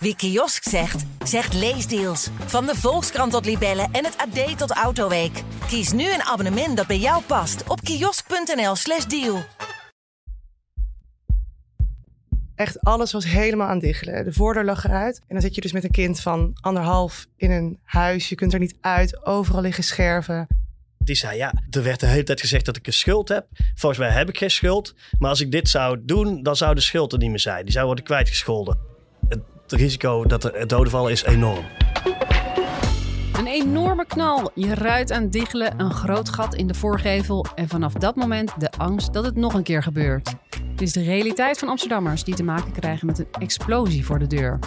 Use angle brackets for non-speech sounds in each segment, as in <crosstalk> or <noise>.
Wie kiosk zegt, zegt leesdeals. Van de Volkskrant tot Libellen en het AD tot Autoweek. Kies nu een abonnement dat bij jou past op kiosk.nl/slash deal. Echt alles was helemaal aan het diggelen. De voordeur lag eruit. En dan zit je dus met een kind van anderhalf in een huis. Je kunt er niet uit. Overal liggen scherven. Die zei, ja, er werd de hele tijd gezegd dat ik een schuld heb. Volgens mij heb ik geen schuld. Maar als ik dit zou doen, dan zou de schuld er niet meer zijn. Die zou worden kwijtgescholden. Het risico dat er dodenvallen is enorm. Een enorme knal. Je ruit aan diggelen, een groot gat in de voorgevel en vanaf dat moment de angst dat het nog een keer gebeurt. Het is de realiteit van Amsterdammers die te maken krijgen met een explosie voor de deur.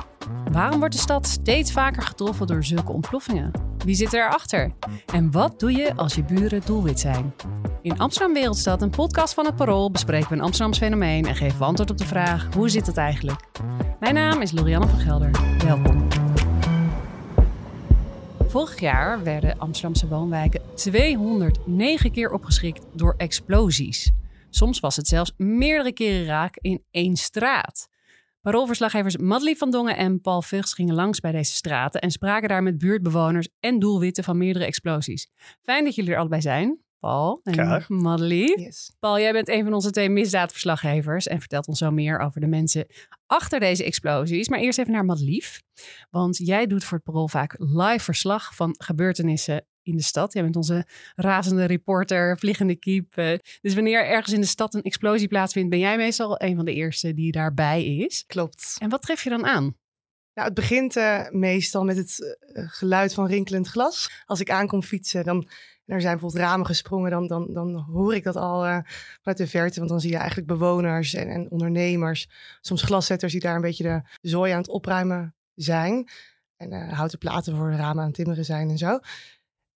Waarom wordt de stad steeds vaker getroffen door zulke ontploffingen? Wie zit erachter? En wat doe je als je buren doelwit zijn? In Amsterdam Wereldstad, een podcast van het Parool, bespreken we een Amsterdams fenomeen en geven we antwoord op de vraag: hoe zit het eigenlijk? Mijn naam is Lorianne van Gelder. Welkom. Vorig jaar werden Amsterdamse woonwijken 209 keer opgeschrikt door explosies. Soms was het zelfs meerdere keren raak in één straat. Paroolverslaggevers Madeleine van Dongen en Paul Vugs gingen langs bij deze straten en spraken daar met buurtbewoners en doelwitten van meerdere explosies. Fijn dat jullie er allebei zijn. Paul en Graag. Yes. Paul, jij bent een van onze twee misdaadverslaggevers en vertelt ons zo meer over de mensen achter deze explosies. Maar eerst even naar Madelief, want jij doet voor het Parool vaak live verslag van gebeurtenissen in de stad. Jij bent onze razende reporter, vliegende kiep. Dus wanneer ergens in de stad een explosie plaatsvindt, ben jij meestal een van de eerste die daarbij is. Klopt. En wat tref je dan aan? Nou, het begint eh, meestal met het eh, geluid van rinkelend glas. Als ik aankom fietsen, dan en er zijn bijvoorbeeld ramen gesprongen, dan, dan, dan hoor ik dat al vanuit de verte. Want dan zie je eigenlijk bewoners en, en ondernemers, soms glaszetters die daar een beetje de zooi aan het opruimen zijn. En houten platen voor de ramen aan het timmeren zijn en zo.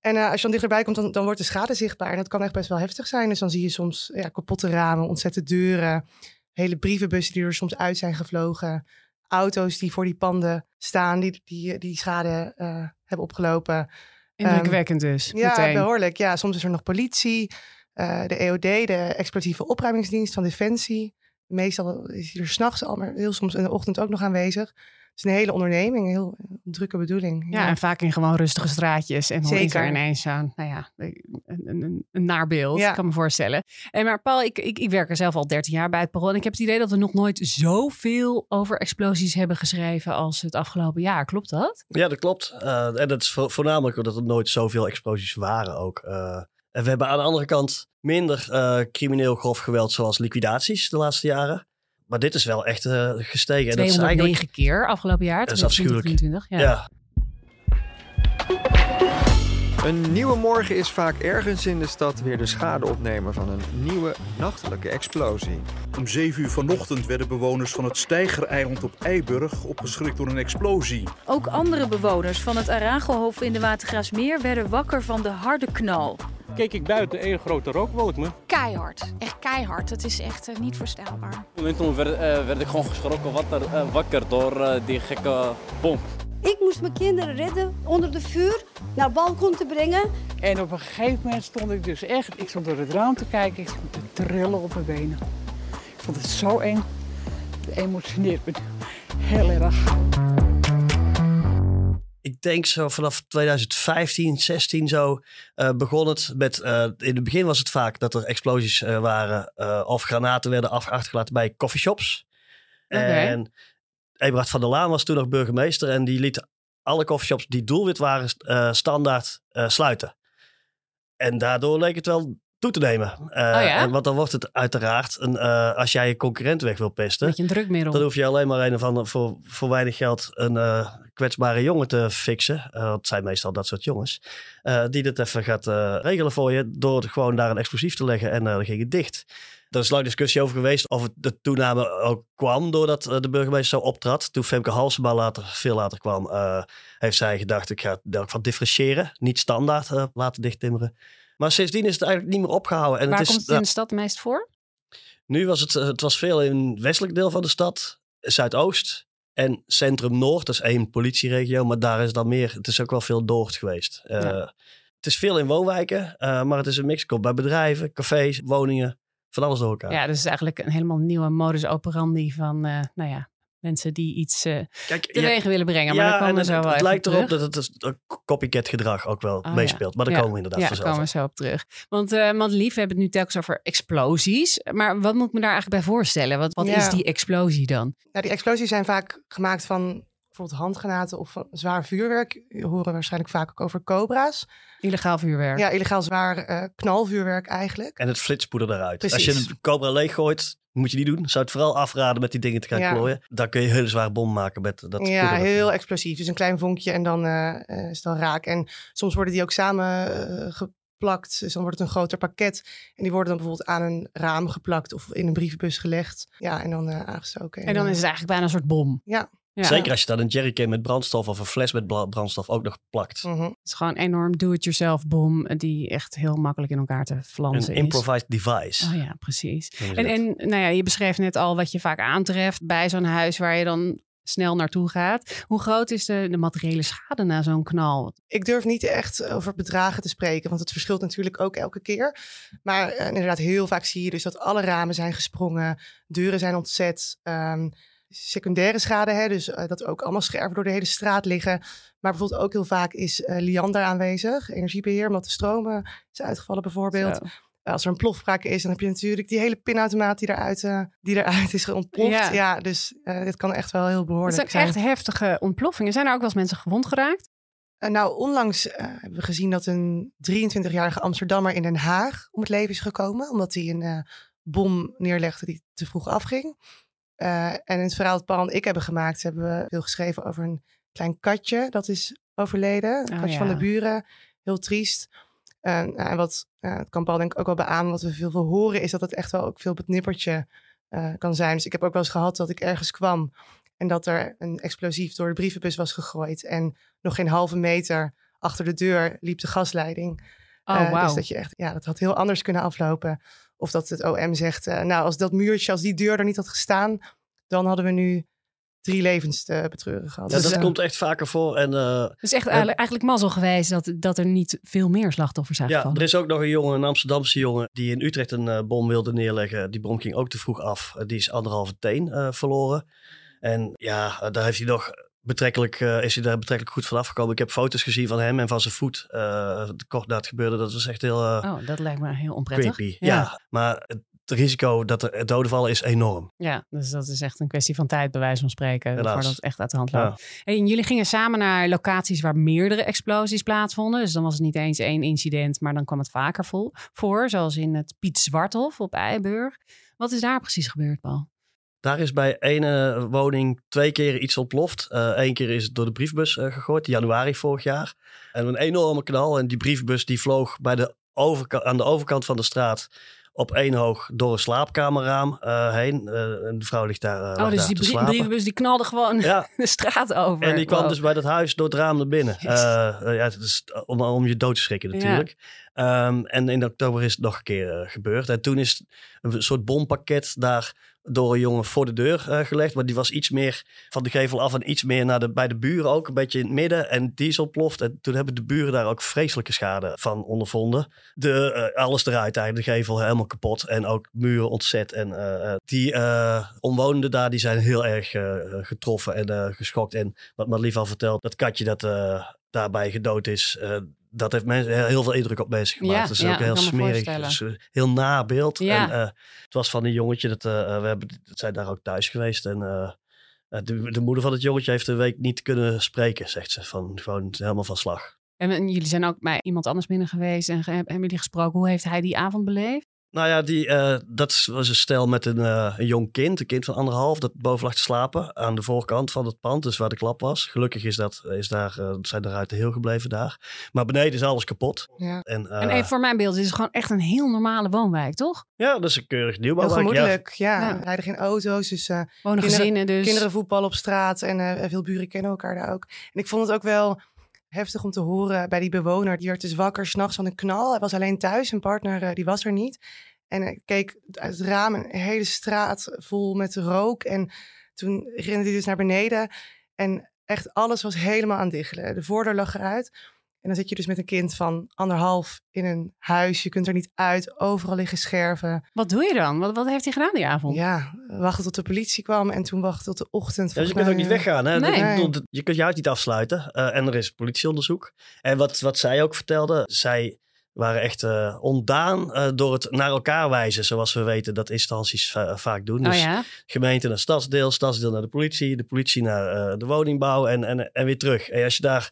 En eh, als je dan dichterbij komt, dan, dan wordt de schade zichtbaar. En dat kan echt best wel heftig zijn. Dus dan zie je soms ja, kapotte ramen, ontzette deuren, hele brievenbussen die er soms uit zijn gevlogen. Auto's die voor die panden staan, die die, die schade eh, hebben opgelopen. Indrukwekkend dus. Ja, meteen. behoorlijk. Ja, soms is er nog politie, eh, de EOD, de explosieve opruimingsdienst van Defensie. Meestal is hij er s'nachts al, maar heel soms in de ochtend ook nog aanwezig. Het is een hele onderneming, een heel drukke bedoeling. Ja, en vaak in gewoon rustige straatjes. En dan is Zeker. er ineens zo'n, nou ja, een, een, een, een naar beeld, Ja. kan me voorstellen. En maar Paul, ik, ik, ik werk er zelf al 13 jaar bij het Parool. En ik heb het idee dat we nog nooit zoveel over explosies hebben geschreven als het afgelopen jaar. Klopt dat? Ja, dat klopt. Eh, en dat is vo- voornamelijk omdat er nooit zoveel explosies waren ook. Eh, en we hebben aan de andere kant minder eh, crimineel grof geweld zoals liquidaties de laatste jaren. Maar dit is wel echt eh, gestegen. En dat is 209 eigenlijk... keer afgelopen jaar. Dat is afschuwelijk. 2023, Ja. Ja. Een nieuwe morgen is vaak ergens in de stad weer de schadeopnemer van een nieuwe nachtelijke explosie. Om 7 uur vanochtend werden bewoners van het Steigereiland op Eiburg opgeschrikt door een explosie. Ook andere bewoners van het Aragohof in de Watergraafsmeer werden wakker van de harde knal. Keek ik buiten één grote rookwolk me. keihard. Echt keihard. Het is echt eh, niet voorstelbaar. En toen werd, eh, werd ik gewoon geschrokken wakker, eh, wakker door die gekke bom. Ik moest mijn kinderen redden onder de vuur naar het balkon te brengen. En op een gegeven moment stond ik dus echt, ik stond door het raam te kijken, ik stond te trillen op mijn benen. Ik vond het zo eng. Het emotioneert me heel erg. Ik denk zo vanaf 2015, 16 zo eh, begon het met... eh, in het begin was het vaak dat er explosies eh, waren of granaten werden af- achtergelaten bij coffeeshops. Oké. En Eberhard van der Laan was toen nog burgemeester en die liet alle coffeeshops die doelwit waren standaard sluiten. En daardoor leek het wel toe te nemen. Eh, ja? en, want dan wordt het uiteraard, een, eh, als jij je concurrent weg wil pesten... Beetje een drukmiddel. Dan hoef je alleen maar een van voor, voor weinig geld een eh, kwetsbare jongen te fixen. Het zijn meestal dat soort jongens. die dit even gaat regelen voor je. Door gewoon daar een explosief te leggen en dan ging het dicht. Er is lang discussie over geweest of het de toename ook kwam doordat de burgemeester zo optrad. Toen Femke Halsema later, veel later kwam, heeft zij gedacht ik ga het van differentiëren. Niet standaard laten dichttimmeren. Maar sindsdien is het eigenlijk niet meer opgehouden. En Waar het is, komt het in de stad meest voor? nu was het, eh, het was veel in het westelijk deel van de stad, Zuidoost en Centrum Noord. Dat is één politieregio, maar daar is dan meer. Het is ook wel veel Noord geweest. Eh, Ja. Het is veel in woonwijken, eh, maar het is een mix. Komt bij bedrijven, cafés, woningen, van alles door elkaar. Ja, dus het is eigenlijk een helemaal nieuwe modus operandi van, nou ja, mensen die iets uh, Kijk, teweeg willen brengen. Maar ja, komen en we zo het, wel het lijkt terug. erop dat het dus copycat gedrag ook wel Oh, meespeelt. Maar daar ja. komen we inderdaad ja, vanzelf daar komen we zo op terug. Want, uh, want lief, we hebben het nu telkens over explosies. Maar wat moet ik me daar eigenlijk bij voorstellen? Wat, wat Ja. is die explosie dan? Nou, die explosies zijn vaak gemaakt van bijvoorbeeld handgranaten of van zwaar vuurwerk. Je horen waarschijnlijk vaak ook over cobra's. Illegaal vuurwerk. Ja, illegaal zwaar eh, knalvuurwerk eigenlijk. En het flitspoeder eruit. Precies. Als je een cobra leeg gooit, moet je niet doen. Zou het vooral afraden met die dingen te gaan Ja. klooien. Dan kun je een hele zware bom maken met dat ja, heel explosief. Dus een klein vonkje en dan eh, eh, is het al raak. En soms worden die ook samen eh, geplakt. Dus dan wordt het een groter pakket. En die worden dan bijvoorbeeld aan een raam geplakt of in een brievenbus gelegd. Ja, en dan eh, aangestoken. En dan is het eigenlijk bijna een soort bom. Ja. Ja. Zeker als je dan een jerrycan met brandstof of een fles met brandstof ook nog plakt. Mhm. Het is gewoon een enorm do-it-yourself bom die echt heel makkelijk in elkaar te flansen Een is. improvised device. Oh ja, precies. En, en nou ja, je beschreef net al wat je vaak aantreft bij zo'n huis waar je dan snel naartoe gaat. Hoe groot is de, de materiële schade na zo'n knal? Ik durf niet echt over bedragen te spreken, want het verschilt natuurlijk ook elke keer. Maar eh, inderdaad, heel vaak zie je dus dat alle ramen zijn gesprongen, deuren zijn ontzet. ehm, secundaire schade, hè, dus eh, dat ook allemaal scherven door de hele straat liggen. Maar bijvoorbeeld ook heel vaak is eh liander aanwezig, energiebeheer, omdat de stromen is uitgevallen bijvoorbeeld. Zo. Als er een plofspraak is, dan heb je natuurlijk die hele pinautomaat die eruit, eh, die eruit is ontploft. Ja. Ja, dus eh, dit kan echt wel heel Het behoorlijk zijn zijn. echt heftige ontploffingen. Zijn er ook wel eens mensen gewond geraakt? Eh, nou, onlangs eh, hebben we gezien dat een 23-jarige Amsterdammer in Den Haag om het leven is gekomen. Omdat hij een eh, bom neerlegde die te vroeg afging. Eh, en in het verhaal dat Paul en ik hebben gemaakt, hebben we veel geschreven over een klein katje dat is overleden. Een Oh, katje ja. van de buren. Heel triest. Eh, nou, en wat eh, het kan Paul denk ik ook wel beamen, wat we veel, veel horen, is dat het echt wel ook veel op het nippertje kan zijn. Dus ik heb ook wel eens gehad dat ik ergens kwam en dat er een explosief door de brievenbus was gegooid. En nog geen halve meter achter de deur liep de gasleiding. Oh, wauw. Dus dat je echt, ja, dat had heel anders kunnen aflopen. Of dat het OM zegt, eh, nou, als dat muurtje, als die deur er niet had gestaan, dan hadden we nu drie levens te betreuren gehad. Ja, Dus, dat eh, komt echt vaker voor. En, eh, Het is echt en- eigenlijk, eigenlijk mazzel geweest dat, dat er niet veel meer slachtoffers zijn ja, gevallen. er is ook nog een jongen, een Amsterdamse jongen, die in Utrecht een bom wilde neerleggen. Die bom ging ook te vroeg af. Die is anderhalve teen eh, verloren. En ja, daar heeft hij nog betrekkelijk, eh, is hij daar betrekkelijk goed van afgekomen. Ik heb foto's gezien van hem en van zijn voet. eh, kort na het gebeurde. Dat was echt heel eh, Oh, dat lijkt me heel onprettig. creepy. Ja. maar het risico dat er doden vallen is enorm. Ja, dus dat is echt een kwestie van tijd, bij wijze van spreken, Helaas. voordat het echt uit de hand loopt. Hey, en jullie gingen samen naar locaties waar meerdere explosies plaatsvonden. Dus dan was het niet eens één incident, maar dan kwam het vaker vol, voor. Zoals in het Piet Zwarthof op Eiburg. Wat is daar precies gebeurd, Paul? Daar is bij ene woning twee keer iets ontploft. Eén keer is het door de briefbus eh, gegooid, januari vorig jaar. En een enorme knal. En die briefbus die vloog bij de aan de overkant van de straat op één hoog door een slaapkamerraam eh, heen. Eh, en de vrouw ligt daar, eh, oh, dus die te brie- slapen. brievenbus die knalde gewoon Ja. <laughs> de straat over. En die kwam Wow. dus bij dat huis door het raam naar binnen. Eh, eh, ja, het is om, om je dood te schrikken Ja. natuurlijk. Ehm, en in oktober is het nog een keer eh, gebeurd. En toen is een soort bompakket daar door een jongen voor de deur eh, gelegd. Maar die was iets meer van de gevel af en iets meer naar de, bij de buren ook. Een beetje in het midden. En die is. En toen hebben de buren daar ook vreselijke schade van ondervonden. De, eh, alles eruit eigenlijk. De gevel helemaal kapot. En ook muren ontzet. En eh, die omwonenden daar die zijn heel erg getroffen en geschokt. En wat Marlief al vertelt, dat katje dat daarbij gedood is... dat heeft mensen, heel veel indruk op mensen gemaakt. Ja, het is ja, ook heel smerig. is, eh, heel na beeld. Ja. En, eh, het was van een jongetje. Dat, eh, we hebben, dat zijn daar ook thuis geweest. En de, de moeder van het jongetje heeft een week niet kunnen spreken, zegt ze. Van, gewoon helemaal van slag. En, en jullie zijn ook bij iemand anders binnen geweest en hebben jullie gesproken. Hoe heeft hij die avond beleefd? Nou ja, die, eh, dat was een stel met een, eh, een jong kind. Een kind van anderhalf dat boven lag te slapen. Aan de voorkant van het pand, dus waar de klap was. Gelukkig is dat, is daar, eh, zijn de ruiten heel gebleven daar. Maar beneden is alles kapot. Ja. En, eh, en even voor mijn beeld, dit is gewoon echt een heel normale woonwijk, toch? ja, dat is een keurig Heel nieuwbouwwijk. Ja. gemoedelijk, ja. Ja. Er rijden geen auto's, dus eh, Wonen Kinderen- gezinnen dus. kinderen voetballen op straat en eh, veel buren kennen elkaar daar ook. En ik vond het ook wel heftig om te horen bij die bewoner. Die werd dus wakker s'nachts van een knal. Hij was alleen thuis, zijn partner eh, die was er niet. En ik keek uit het raam, een hele straat vol met rook. En toen rende hij dus naar beneden. En echt alles was helemaal aan diggelen. De voordeur lag eruit. En dan zit je dus met een kind van anderhalf in een huis. Je kunt er niet uit. Overal liggen scherven. Wat doe je dan? Wat, wat heeft hij gedaan die avond? Ja, wachten tot de politie kwam en toen wachten tot de ochtend. Ja, dus je kunt ook niet weggaan. Hè? Nee. Dat- Je kunt je huis niet afsluiten. eh, en er is politieonderzoek. En wat, wat zij ook vertelde, zij waren echt eh, ontdaan eh, door het naar elkaar wijzen. Zoals we weten dat instanties va- vaak doen. Oh Dus ja? gemeente naar stadsdeel, stadsdeel naar de politie, de politie naar eh, de woningbouw en, en, en weer terug. En als je daar,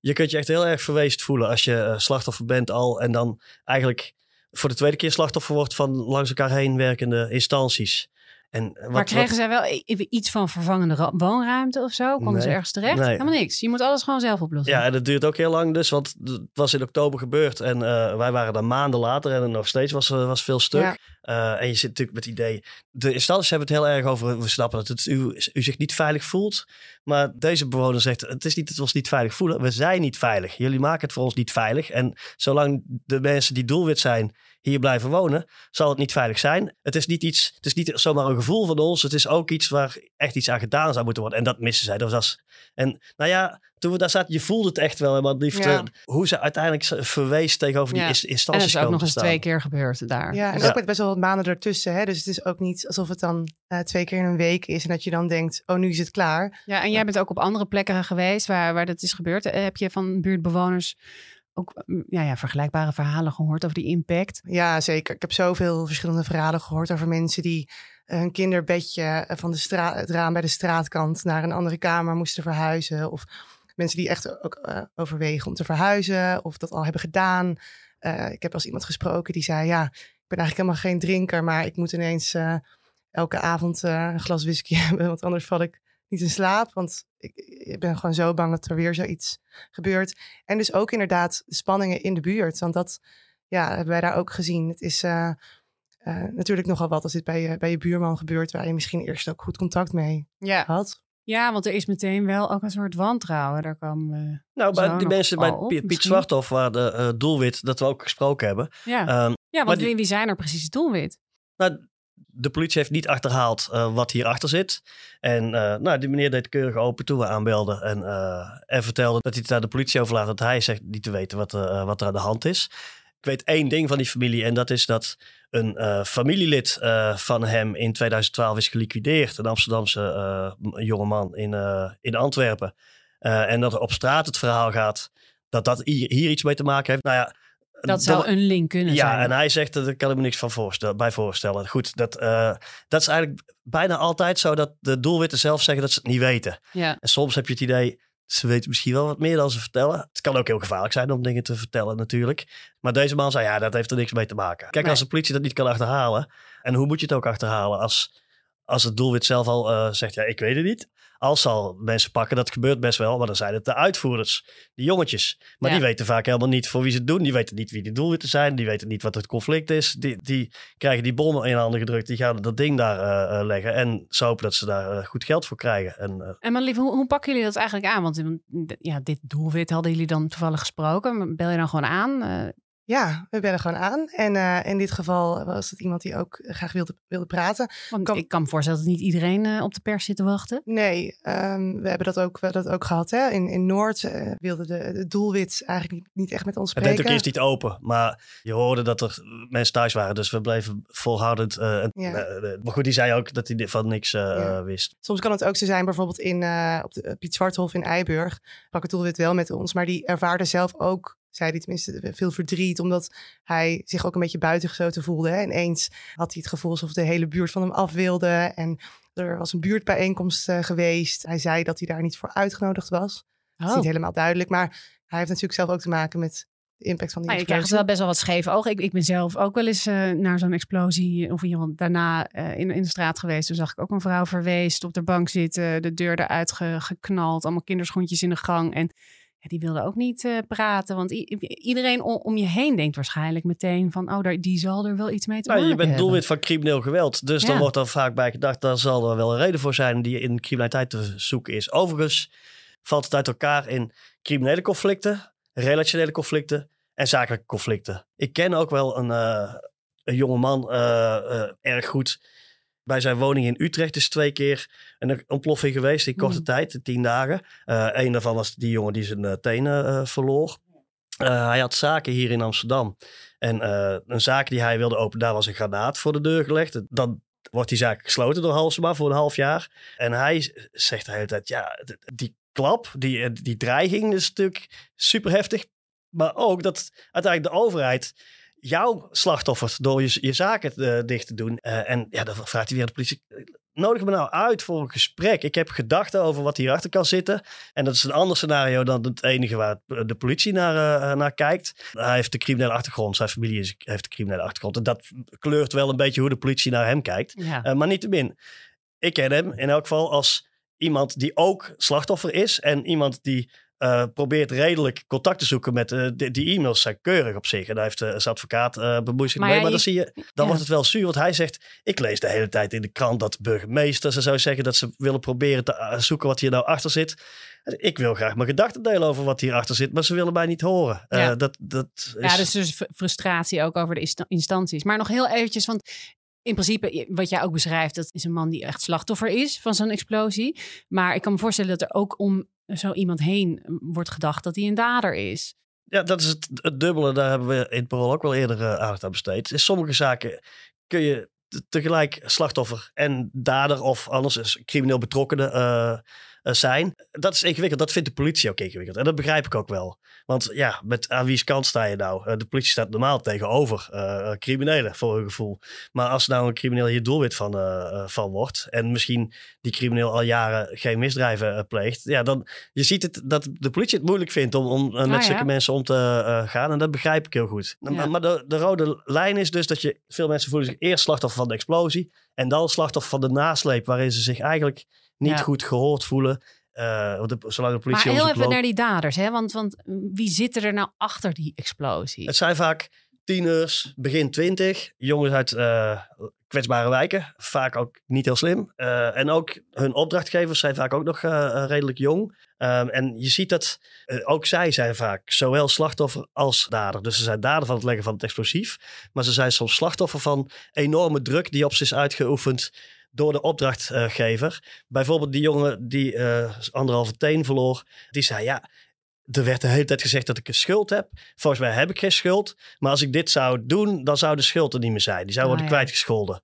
je kunt je echt heel erg verweest voelen als je eh, slachtoffer bent al en dan eigenlijk voor de tweede keer slachtoffer wordt van langs elkaar heen werkende instanties. En wat, maar kregen wat- zij wel i- iets van vervangende woonruimte of zo? Konden ze ergens terecht? Nee. Helemaal niks. Je moet alles gewoon zelf oplossen. Ja, en dat duurt ook heel lang dus, want het was in oktober gebeurd en eh, wij waren daar maanden later en nog steeds was, er- was veel stuk. Ja. Eh, en je zit natuurlijk met het idee, de instanties hebben het heel erg over, we snappen dat het, u, u zich niet veilig voelt, maar deze bewoner zegt, het is niet dat we ons niet veilig voelen, we zijn niet veilig. Jullie maken het voor ons niet veilig en zolang de mensen die doelwit zijn hier blijven wonen, zal het niet veilig zijn. Het is niet iets, het is niet zomaar een gevoel van ons, het is ook iets waar echt iets aan gedaan zou moeten worden en dat missen zij. Dat was als, en nou ja, toen we daar zaten, je voelde het echt wel, hè, maar het liefst, Ja. eh, hoe ze uiteindelijk ze verwees tegenover die Ja. ins- En dat instanties is ook nog eens twee keer gebeurd daar. Ja, en Ja. ook met best wel wat maanden ertussen. Hè? Dus het is ook niet alsof het dan eh, twee keer in een week is. En dat je dan denkt, oh, nu is het klaar. Ja, en jij bent ook op andere plekken geweest waar, waar dat is gebeurd. Eh, Heb je van buurtbewoners ook mm, ja, ja, vergelijkbare verhalen gehoord over die impact? Ja, zeker. Ik heb zoveel verschillende verhalen gehoord over mensen die eh, hun kinderbedje eh, van de straat, het raam bij de straatkant naar een andere kamer moesten verhuizen. Of mensen die echt ook eh, overwegen om te verhuizen of dat al hebben gedaan. Ik heb als iemand gesproken die zei, ja, ik ben eigenlijk helemaal geen drinker, maar ik moet ineens elke avond een glas whisky <laughs> hebben, want anders val ik niet in slaap. Want ik, ik ben gewoon zo bang dat er weer zoiets gebeurt. En dus ook inderdaad de spanningen in de buurt, want dat ja, hebben wij daar ook gezien. Het is eh, eh, natuurlijk nogal wat als dit bij je, bij je buurman gebeurt, waar je misschien eerst ook goed contact mee Ja. had. Ja, want er is meteen wel ook een soort wantrouwen. Daar kwam. eh, Nou, bij die mensen bij op, Piet, Piet misschien. Zwarthof, waar de eh, doelwit, dat we ook gesproken hebben. Ja, Ehm, ja maar want die- wie, wie zijn er precies het doelwit? Nou, de politie heeft niet achterhaald eh, wat hierachter zit. En eh, nou, die meneer deed keurig open toen we aanbelden. En, eh, en vertelde dat hij het de politie overlaat. Dat hij zegt niet te weten wat, wat er aan de hand is. Ik weet één ding van die familie. En dat is dat een familielid van hem in 2012 is geliquideerd. Een Amsterdamse jongeman in, in Antwerpen. En dat er op straat het verhaal gaat dat dat hier, hier iets mee te maken heeft. Nou ja, Dat zou een link kunnen ja, zijn. en hij zegt dat ik kan er me niks van voorstellen, bij voorstellen. Goed, dat, eh, dat is eigenlijk bijna altijd zo dat de doelwitten zelf zeggen dat ze het niet weten. Ja. En soms heb je het idee, ze weten misschien wel wat meer dan ze vertellen. Het kan ook heel gevaarlijk zijn om dingen te vertellen natuurlijk. Maar deze man zei, ja, dat heeft er niks mee te maken. Kijk, Nee. als de politie dat niet kan achterhalen, en hoe moet je het ook achterhalen als, als het doelwit zelf al eh, zegt, ja, ik weet het niet. Als zal mensen pakken, dat gebeurt best wel, maar dan zijn het de uitvoerders, die jongetjes. Maar Ja. die weten vaak helemaal niet voor wie ze het doen. Die weten niet wie de doelwitten zijn, die weten niet wat het conflict is. Die, die krijgen die bommen in handen gedrukt, die gaan dat ding daar eh, eh, leggen. En ze hopen dat ze daar goed geld voor krijgen. En, En maar lief, hoe, hoe pakken jullie dat eigenlijk aan? Want ja, dit doelwit hadden jullie dan toevallig gesproken. Bel je dan gewoon aan? Ja, we bellen gewoon aan. En eh, in dit geval was het iemand die ook graag wilde, wilde praten. want Kan- ik kan me voorstellen dat niet iedereen eh, op de pers zit te wachten. Nee, ehm, we hebben dat ook, we dat ook gehad. Hè? In, in Noord eh, wilde de, de doelwit eigenlijk niet, niet echt met ons het deed spreken. ook eerst niet open, maar je hoorde dat er mensen thuis waren. Dus we bleven volhoudend. en- Ja. maar goed, die zei ook dat hij van niks Ja. wist. Soms kan het ook zo zijn, bijvoorbeeld in, eh, op de Piet Zwarthof in Eiburg. Pak het doelwit wel met ons, maar die ervaarde zelf ook, zei hij tenminste, veel verdriet. Omdat hij zich ook een beetje buitengesloten voelde. Hè? En eens had hij het gevoel alsof de hele buurt van hem af wilde. En er was een buurtbijeenkomst eh, geweest. Hij zei dat hij daar niet voor uitgenodigd was. Dat is Oh. niet helemaal duidelijk, maar hij heeft natuurlijk zelf ook te maken met de impact van die Maar je krijgt explosie. wel best wel wat scheef oog. Ik, ik ben zelf ook wel eens eh, naar zo'n explosie of iemand daarna eh, in, in de straat geweest. Toen zag ik ook een vrouw verweest op de bank zitten, de deur eruit ge- geknald, allemaal kinderschoentjes in de gang. En ja, die wilde ook niet eh, praten, want iedereen om, je heen denkt waarschijnlijk meteen van, oh, daar, die zal er wel iets mee te Nou, maken je bent hebben. doelwit van crimineel geweld. Dus dan wordt er vaak bij gedacht, daar zal er wel een reden voor zijn die in criminaliteit te zoeken is. Overigens valt het uit elkaar in criminele conflicten, relationele conflicten en zakelijke conflicten. Ik ken ook wel een, eh een jonge man erg goed. Bij zijn woning in Utrecht is twee keer een ontploffing geweest in korte Hmm. tijd, tien dagen. Eh een daarvan was die jongen die zijn eh, tenen eh, verloor. Uh, hij had zaken hier in Amsterdam. En uh, een zaak die hij wilde openen, daar was een granaat voor de deur gelegd. Dan wordt die zaak gesloten door Halsema voor een half jaar. En hij zegt de hele tijd, ja, die klap, die, die dreiging is natuurlijk super heftig. Maar ook dat uiteindelijk de overheid jouw slachtoffers door je, je zaken uh, dicht te doen. Uh, en ja, dan vraagt hij weer de politie. Nodig me nou uit voor een gesprek. Ik heb gedachten over wat hierachter kan zitten. En dat is een ander scenario dan het enige waar de politie naar, uh, naar kijkt. Hij heeft de criminele achtergrond. Zijn familie is, heeft de criminele achtergrond. En dat kleurt wel een beetje hoe de politie naar hem kijkt. Ja. maar niettemin, ik ken hem in elk geval als iemand die ook slachtoffer is. En iemand die uh, probeert redelijk contact te zoeken met uh, die, die, e-mails zijn keurig op zich. En daar heeft uh, zijn advocaat bemoeid zich maar mee. Ja, maar dan zie je, dan ja. wordt het wel zuur. Want hij zegt, ik lees de hele tijd in de krant dat burgemeesters en zou zeggen dat ze willen proberen te zoeken wat hier nou achter zit. Ik wil graag mijn gedachten delen over wat hierachter zit, maar ze willen mij niet horen. Ja, dat, dat is... ja dus, dus frustratie ook over de instanties. Maar nog heel eventjes, want in principe, wat jij ook beschrijft, dat is een man die echt slachtoffer is van zo'n explosie. Maar ik kan me voorstellen dat er ook om zo iemand heen wordt gedacht dat hij een dader is. Ja, dat is het, dubbele. Daar hebben we in het parool ook wel eerder uh, aandacht aan besteed. In sommige zaken kun je tegelijk slachtoffer en dader of anders is crimineel betrokkenen uh, zijn. Dat is ingewikkeld. Dat vindt de politie ook ingewikkeld. En dat begrijp ik ook wel. Want ja, met aan wie's kant sta je nou? Uh, de politie staat normaal tegenover uh, criminelen, voor hun gevoel. Maar als nou een crimineel hier doelwit van, van wordt... en misschien die crimineel al jaren geen misdrijven pleegt... ja, dan je ziet het, dat de politie het moeilijk vindt om, om met Ah, zulke ja. mensen om te gaan. En dat begrijp ik heel goed. Ja. Maar, maar de, de rode lijn is dus dat je... veel mensen voelen zich eerst slachtoffer van de explosie... en dan slachtoffer van de nasleep... waarin ze zich eigenlijk niet Ja. goed gehoord voelen... Uh, de, zolang de Maar politie heel onderzoek even loopt- naar die daders, hè? Want, want wie zitten er nou achter die explosie? Het zijn vaak tieners, begin twintig, jongens uit eh, kwetsbare wijken. Vaak ook niet heel slim. Eh, en ook hun opdrachtgevers zijn vaak ook nog redelijk jong. Um, en je ziet dat ook zij zijn vaak zowel slachtoffer als dader. Dus ze zijn dader van het leggen van het explosief. Maar ze zijn soms slachtoffer van enorme druk die op ze is uitgeoefend door de opdrachtgever. Bijvoorbeeld die jongen die uh, anderhalve teen verloor. Die zei ja, er werd de hele tijd gezegd dat ik een schuld heb. Volgens mij heb ik geen schuld. Maar als ik dit zou doen, dan zou de schuld er niet meer zijn. Die zou Ah, worden ja. kwijtgescholden.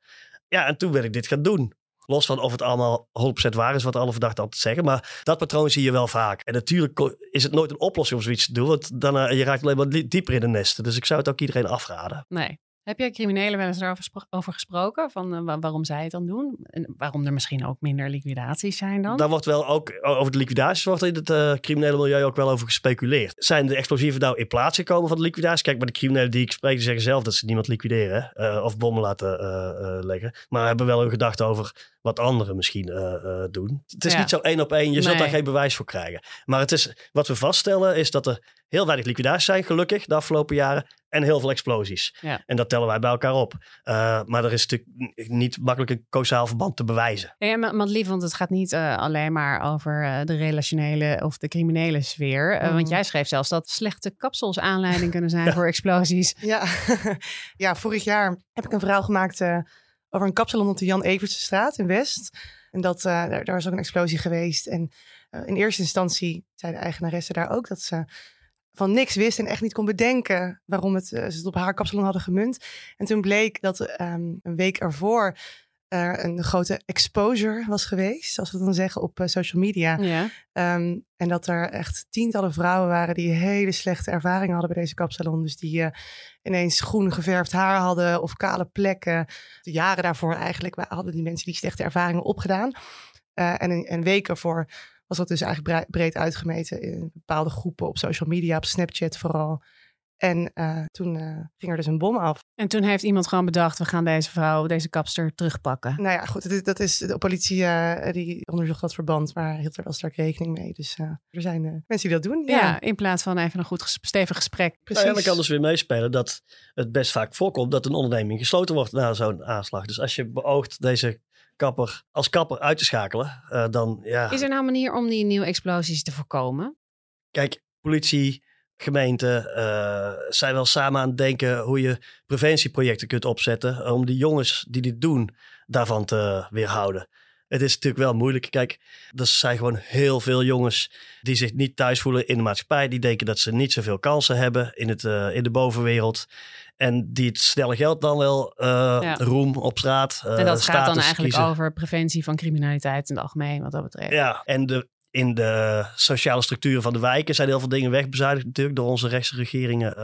Ja, en toen ben ik dit gaan doen. Los van of het allemaal 100% waar is, wat alle verdachten altijd zeggen. Maar dat patroon zie je wel vaak. En natuurlijk is het nooit een oplossing om zoiets te doen. Want dan uh, je raakt alleen maar dieper in de nesten. Dus ik zou het ook iedereen afraden. Nee. Heb jij criminelen wel eens daarover spro- over gesproken? Van uh, wa- waarom zij het dan doen? En waarom er misschien ook minder liquidaties zijn dan? Daar wordt wel ook over de liquidaties wordt in het uh, criminele milieu ook wel over gespeculeerd. Zijn de explosieven nou in plaats gekomen van de liquidatie? Kijk, maar de criminelen die ik spreek, die zeggen zelf dat ze niemand liquideren uh, of bommen laten leggen. Maar hebben wel hun gedachten over wat anderen misschien doen. Het is Ja. niet zo één op één. Je zult Nee. daar geen bewijs voor krijgen. Maar het is, wat we vaststellen is dat er heel weinig liquidaties zijn, gelukkig, de afgelopen jaren. En heel veel explosies. Ja. En dat tellen wij bij elkaar op. Uh, maar er is natuurlijk niet makkelijk een causaal verband te bewijzen. Ja, maar, maar lief, want het gaat niet uh, alleen maar over uh, de relationele of de criminele sfeer. Mm. Want jij schreef zelfs dat slechte kapsels aanleiding kunnen zijn <laughs> voor explosies. Ja. <laughs> ja, vorig jaar heb ik een verhaal gemaakt eh, over een kapsalon op de Jan Evertsestraat in West. En dat, eh, daar, daar was ook een explosie geweest. En eh, in eerste instantie zei de eigenaresse daar ook dat ze van niks wist en echt niet kon bedenken waarom het, eh, ze het op haar kapsalon hadden gemunt. En toen bleek dat ehm, een week ervoor er een grote exposure was geweest, zoals we dan zeggen, op eh, social media. Ja. Ehm, en dat er echt tientallen vrouwen waren die hele slechte ervaringen hadden bij deze kapsalon. Dus die eh, ineens groen geverfd haar hadden of kale plekken. De jaren daarvoor eigenlijk hadden die mensen die slechte ervaringen opgedaan. Eh, en een, een week ervoor was dat dus eigenlijk breed uitgemeten in bepaalde groepen op social media, op Snapchat vooral. En eh, toen eh, ging er dus een bom af. En toen heeft iemand gewoon bedacht, we gaan deze vrouw, deze kapster terugpakken. Nou ja, goed, dat is, dat is de politie eh, die onderzocht dat verband, maar hield er wel sterk rekening mee. Dus eh, er zijn eh, mensen die dat doen. Ja. Ja, in plaats van even een goed ges- stevig gesprek. precies. Nou, en dan kan dus weer meespelen dat het best vaak voorkomt dat een onderneming gesloten wordt na zo'n aanslag. Dus als je beoogt deze kapper als kapper uit te schakelen, uh, dan ja. Is er nou een manier om die nieuwe explosies te voorkomen? Kijk, politie, gemeente uh, zijn wel samen aan het denken hoe je preventieprojecten kunt opzetten om die jongens die dit doen daarvan te weerhouden. Het is natuurlijk wel moeilijk. Kijk, er zijn gewoon heel veel jongens die zich niet thuis voelen in de maatschappij. Die denken dat ze niet zoveel kansen hebben in, het, uh, in de bovenwereld. En die het snelle geld dan wel uh, ja. roem op straat. Uh, en dat gaat dan eigenlijk kiezen. over preventie van criminaliteit in het algemeen, wat dat betreft. Ja, en de, in de sociale structuren van de wijken zijn heel veel dingen wegbezuinigd natuurlijk door onze rechtse regeringen.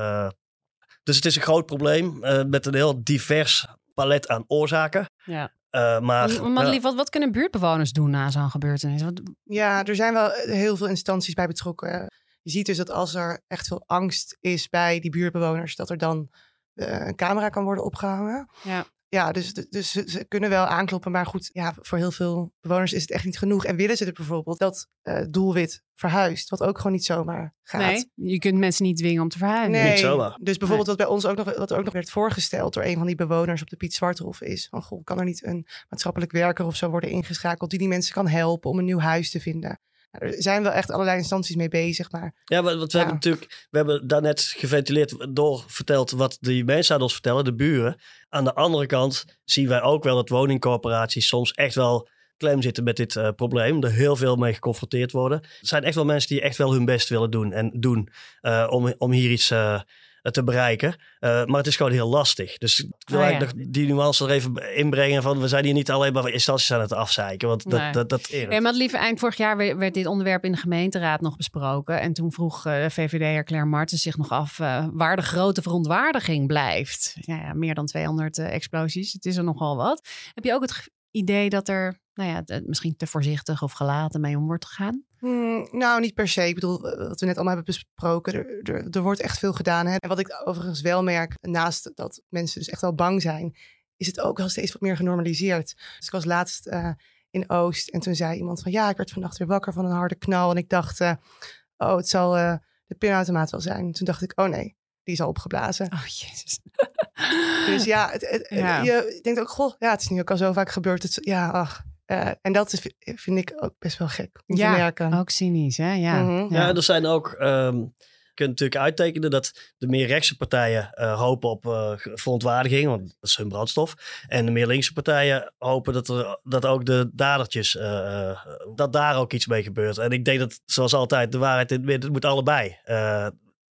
Dus het is een groot probleem met een heel divers palet aan oorzaken. Ja. Uh, maar, maar wat, wat kunnen buurtbewoners doen na zo'n gebeurtenis? Wat... Ja, er zijn wel heel veel instanties bij betrokken. Je ziet dus dat als er echt veel angst is bij die buurtbewoners, dat er dan uh, een camera kan worden opgehangen. Ja. Ja, dus, dus ze kunnen wel aankloppen. Maar goed, ja, voor heel veel bewoners is het echt niet genoeg. En willen ze het bijvoorbeeld dat uh, doelwit verhuist. Wat ook gewoon niet zomaar gaat. Nee, je kunt mensen niet dwingen om te verhuizen. Nee, niet zomaar. Dus bijvoorbeeld wat bij ons ook nog, wat ook nog werd voorgesteld door een van die bewoners op de Piet Zwarthof is. Van, goh, kan er niet een maatschappelijk werker of zo worden ingeschakeld die die mensen kan helpen om een nieuw huis te vinden? Er zijn wel echt allerlei instanties mee bezig. Maar, ja, want we hebben natuurlijk, we hebben daarnet geventileerd, door verteld wat de mensen aan ons vertellen, de buren. Aan de andere kant zien wij ook wel dat woningcorporaties soms echt wel klem zitten met dit uh, probleem. Er heel veel mee geconfronteerd worden. Er zijn echt wel mensen die echt wel hun best willen doen en doen uh, om, om hier iets uh, te bereiken. Uh, maar het is gewoon heel lastig. Dus ik wil Oh, eigenlijk nog die nuance er even inbrengen van we zijn hier niet alleen maar instanties aan het afzeiken. Want dat, Nee. dat, dat, dat Ja, maar lieve, eind vorig jaar werd dit onderwerp in de gemeenteraad nog besproken. En toen vroeg eh VVD'er Claire Martens zich nog af eh, waar de grote verontwaardiging blijft. Ja, ja, meer dan 200 eh, explosies, het is er nogal wat. Heb je ook het idee dat er nou ja, het misschien te voorzichtig of gelaten mee om wordt gegaan? Hmm, nou, niet per se. Ik bedoel, wat we net allemaal hebben besproken, er, er, er wordt echt veel gedaan. Hè? En wat ik overigens wel merk, naast dat mensen dus echt wel bang zijn, is het ook wel steeds wat meer genormaliseerd. Dus ik was laatst eh, in Oost en toen zei iemand van, ja, ik werd vannacht weer wakker van een harde knal. En ik dacht, eh, oh, het zal eh, de pinautomaat wel zijn. Toen dacht ik, oh nee, die is al opgeblazen. Oh, jezus. Dus ja, het, het- Ja. je denkt ook, goh, ja, het is nu ook al zo vaak gebeurd. Het, ja, ach. Eh, en dat is, vind ik ook best wel gek om te merken. ook cynisch, hè? Ja. Mhm. Ja, er zijn ook. ehm je kunt natuurlijk uittekenen dat de meer rechtse partijen eh, hopen op eh, verontwaardiging, want dat is hun brandstof. En de meer linkse partijen hopen dat, er, dat ook de dadertjes, eh, eh, dat daar ook iets mee gebeurt. En ik denk dat, zoals altijd, de waarheid in het midden het moet allebei.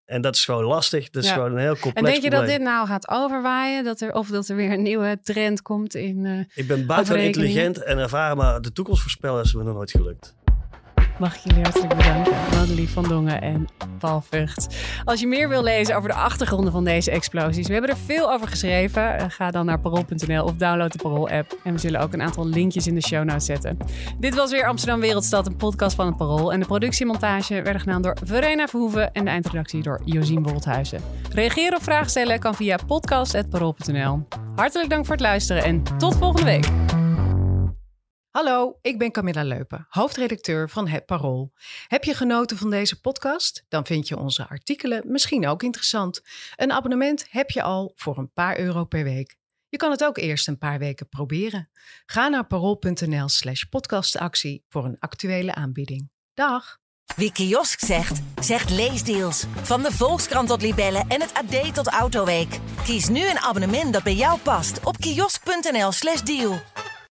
En dat is gewoon lastig. Dat is Ja. gewoon een heel complex En denk je dat dit nou gaat overwaaien? Dat er, of dat er weer een nieuwe trend komt in. eh, Ik ben buitengewoon overrekeningen? intelligent en ervaren, maar de toekomst voorspellen is me nog nooit gelukt. Mag ik jullie hartelijk bedanken. Madeleine van Dongen en Paul Vught. Als je meer wil lezen over de achtergronden van deze explosies. We hebben er veel over geschreven. Eh, Ga dan naar parool.nl of download de Parool-app. En we zullen ook een aantal linkjes in de show notes zetten. Dit was weer Amsterdam Wereldstad, een podcast van het Parool. En de productie en montage werden gedaan door Verena Verhoeven. En de eindredactie door Josien Wolthuizen. Reageren of vragen stellen kan via podcast.parool.nl. Hartelijk dank voor het luisteren en tot volgende week. Hallo, ik ben Camilla Leupen, hoofdredacteur van Het Parool. Heb je genoten van deze podcast? Dan vind je onze artikelen misschien ook interessant. Een abonnement heb je al voor een paar euro per week. Je kan het ook eerst een paar weken proberen. Ga naar parool.nl slash podcastactie voor een actuele aanbieding. Dag! Wie kiosk zegt, zegt leesdeals. Van de Volkskrant tot Libellen en het AD tot Autoweek. Kies nu een abonnement dat bij jou past op kiosk.nl/slash deal.